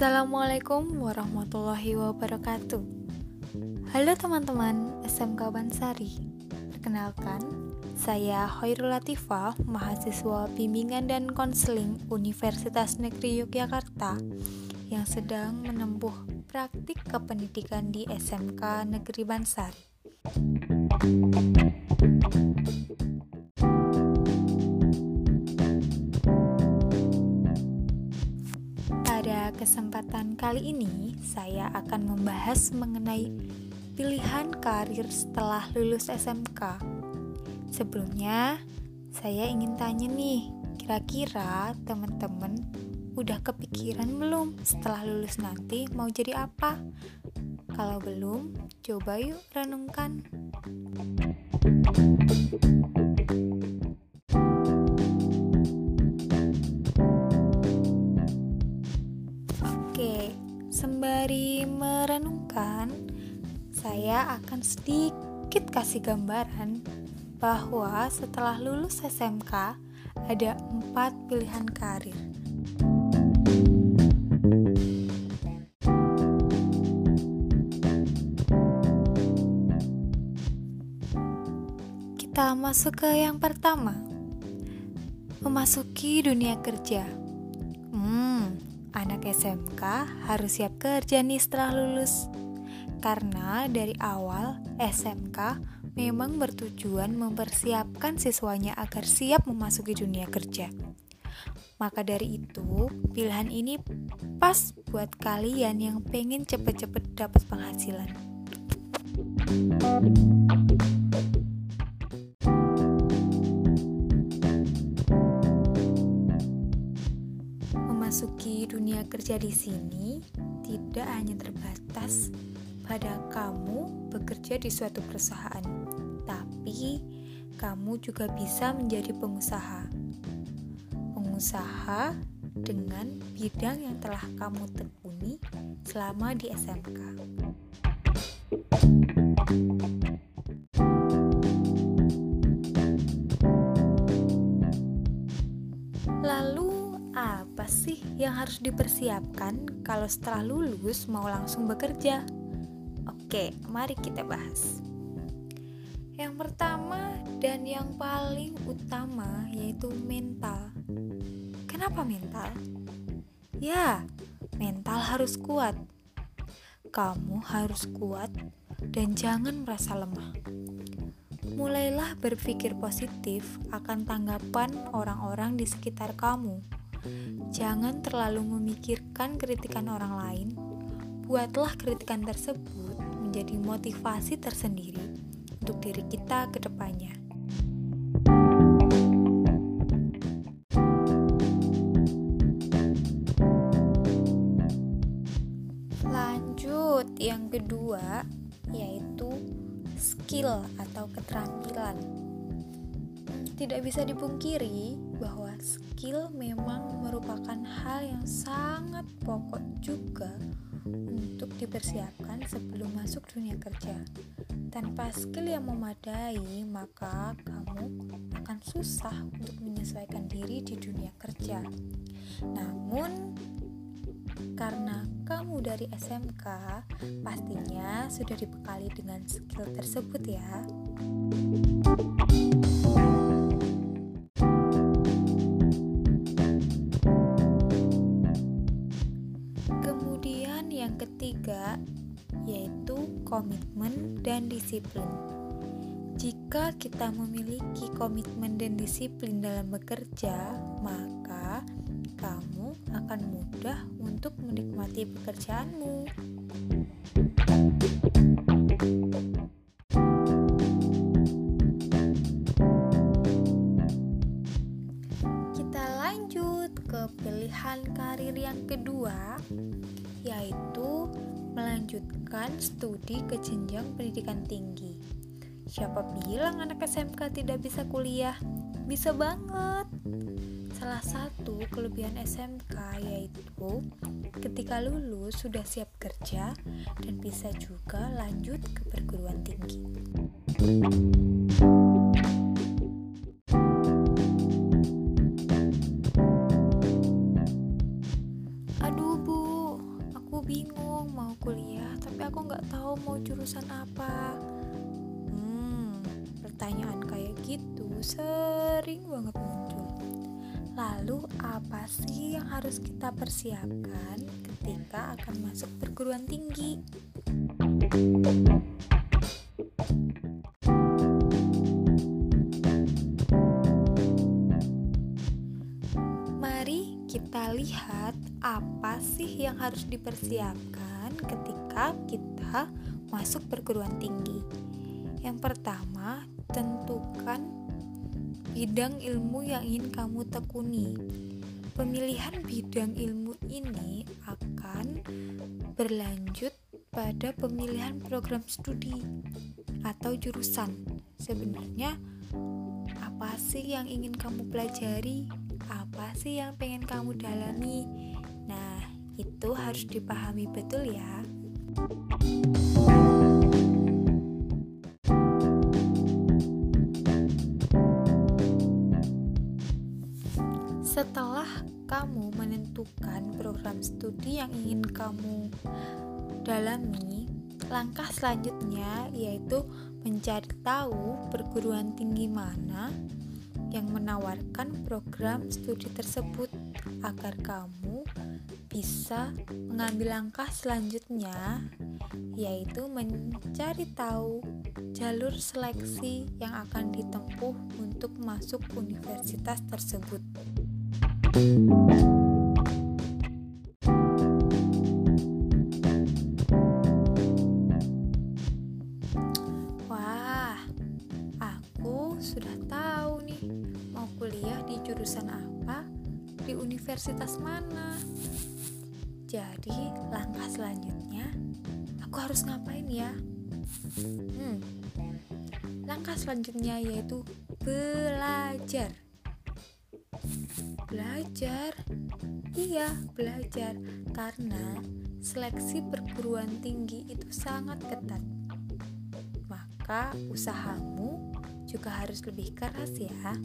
Assalamualaikum warahmatullahi wabarakatuh Halo teman-teman SMK Bansari Perkenalkan, saya Hoirul Latifah, mahasiswa bimbingan dan konseling Universitas Negeri Yogyakarta yang sedang menempuh praktik kependidikan di SMK Negeri Bansari. Kesempatan kali ini, saya akan membahas mengenai pilihan karir setelah lulus SMK. Sebelumnya, saya ingin tanya nih, kira-kira teman-teman udah kepikiran belum setelah lulus nanti mau jadi apa? Kalau belum, coba yuk renungkan. Oke, sembari merenungkan, saya akan sedikit kasih gambaran bahwa setelah lulus SMK ada empat pilihan karir. Kita masuk ke yang pertama, memasuki dunia kerja. Anak SMK harus siap kerja nih setelah lulus. Karena dari awal SMK memang bertujuan mempersiapkan siswanya agar siap memasuki dunia kerja. Maka dari itu, pilihan ini pas buat kalian yang pengen cepet-cepet dapat penghasilan. Memasuki dunia kerja di sini tidak hanya terbatas pada kamu bekerja di suatu perusahaan, tapi kamu juga bisa menjadi pengusaha. Pengusaha dengan bidang yang telah kamu tekuni selama di SMK. Harus dipersiapkan kalau setelah lulus mau langsung bekerja? Oke, mari kita bahas. Yang pertama dan yang paling utama yaitu mental. Kenapa mental? Ya, mental harus kuat. Kamu harus kuat dan jangan merasa lemah. Mulailah berpikir positif akan tanggapan orang-orang di sekitar kamu. Jangan terlalu memikirkan kritikan orang lain. Buatlah kritikan tersebut menjadi motivasi tersendiri untuk diri kita ke depannya. Lanjut, yang kedua yaitu skill atau keterampilan. Tidak bisa dipungkiri bahwa skill memang merupakan hal yang sangat pokok juga untuk dipersiapkan sebelum masuk dunia kerja. Tanpa skill yang memadai, maka kamu akan susah untuk menyesuaikan diri di dunia kerja. Namun, karena kamu dari SMK, pastinya sudah dibekali dengan skill tersebut ya. Disiplin. Jika kita memiliki komitmen dan disiplin dalam bekerja, maka kamu akan mudah untuk menikmati pekerjaanmu. Kita lanjut ke pilihan karir yang kedua, yaitu melanjutkan studi ke jenjang pendidikan tinggi. Siapa bilang anak SMK tidak bisa kuliah? Bisa banget. Salah satu kelebihan SMK yaitu ketika lulus sudah siap kerja dan bisa juga lanjut ke perguruan tinggi. Sering banget muncul. Lalu apa sih yang harus kita persiapkan ketika akan masuk perguruan tinggi? Mari kita lihat apa sih yang harus dipersiapkan ketika kita masuk perguruan tinggi. Yang pertama, tentukan bidang ilmu yang ingin kamu tekuni. Pemilihan bidang ilmu ini akan berlanjut pada pemilihan program studi atau jurusan. Sebenarnya, apa sih yang ingin kamu pelajari? Apa sih yang pengen kamu dalami? Nah, itu harus dipahami betul ya. Setelah kamu menentukan program studi yang ingin kamu dalami, langkah selanjutnya yaitu mencari tahu perguruan tinggi mana yang menawarkan program studi tersebut agar kamu bisa mengambil langkah selanjutnya yaitu mencari tahu jalur seleksi yang akan ditempuh untuk masuk universitas tersebut. Wah, aku sudah tahu nih mau kuliah di jurusan apa, di universitas mana. Jadi, langkah selanjutnya aku harus ngapain ya? Hmm. Langkah selanjutnya yaitu belajar belajar. Iya belajar. Karena seleksi perguruan tinggi itu sangat ketat. Maka usahamu juga harus lebih keras ya.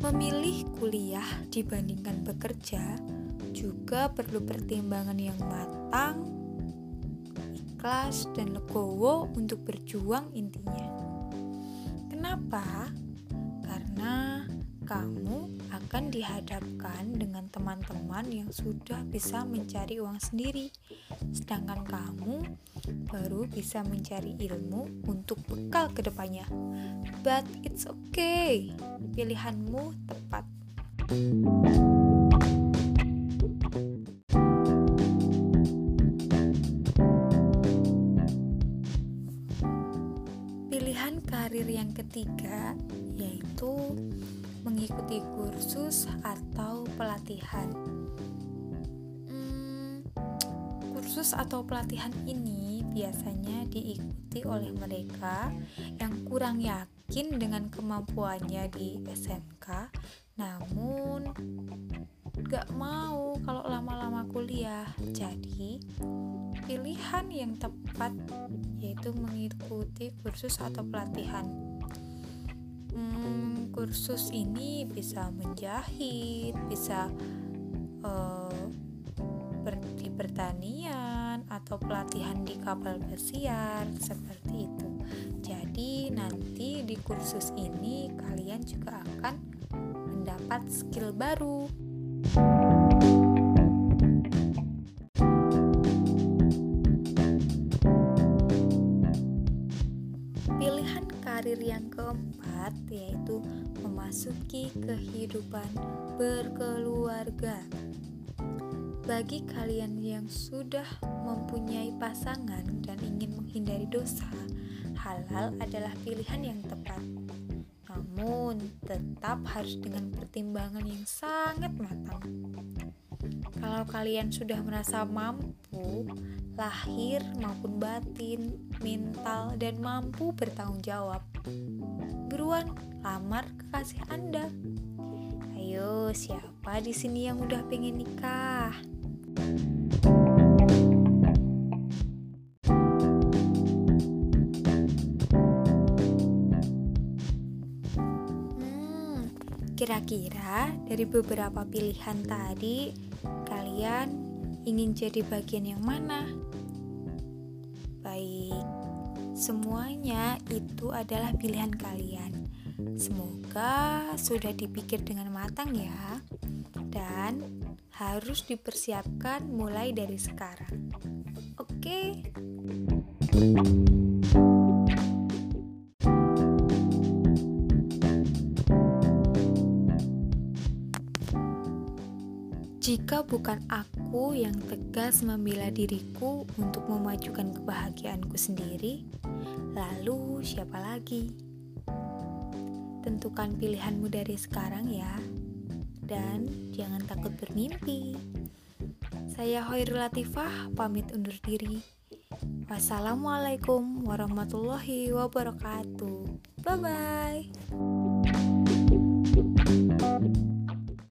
Memilih kuliah dibandingkan bekerja juga perlu pertimbangan yang matang ikhlas dan legowo untuk berjuang intinya. Kenapa? Karena kamu akan dihadapkan dengan teman-teman yang sudah bisa mencari uang sendiri, sedangkan kamu baru bisa mencari ilmu untuk bekal ke depannya. But it's okay, pilihanmu tepat. karir yang ketiga yaitu mengikuti kursus atau pelatihan. Hmm, kursus atau pelatihan ini biasanya diikuti oleh mereka yang kurang yakin dengan kemampuannya di SMK, namun gak mau kalau lama-lama kuliah. Jadi, pilihan yang tepat yaitu mengikuti kursus atau pelatihan. Hmm, kursus ini bisa menjahit, bisa uh, di pertanian atau pelatihan di kapal pesiar seperti itu. Jadi nanti di kursus ini kalian juga akan mendapat skill baru. Memasuki kehidupan berkeluarga. Bagi kalian yang sudah mempunyai pasangan dan ingin menghindari dosa, halal adalah pilihan yang tepat. Namun, tetap harus dengan pertimbangan yang sangat matang. Kalau kalian sudah merasa mampu, lahir maupun batin, mental, dan mampu bertanggung jawab. Buruan, lamar kekasih Anda. Ayo, siapa di sini yang udah pengen nikah? Hmm, kira-kira dari beberapa pilihan tadi, kalian Ingin jadi bagian yang mana? Baik, semuanya itu adalah pilihan kalian. Semoga sudah dipikir dengan matang ya, dan harus dipersiapkan mulai dari sekarang. Oke. Jika bukan aku yang tegas membela diriku untuk memajukan kebahagiaanku sendiri, lalu siapa lagi? Tentukan pilihanmu dari sekarang ya, dan jangan takut bermimpi. Saya Hoirul Latifah, pamit undur diri. Wassalamualaikum warahmatullahi wabarakatuh. Bye bye.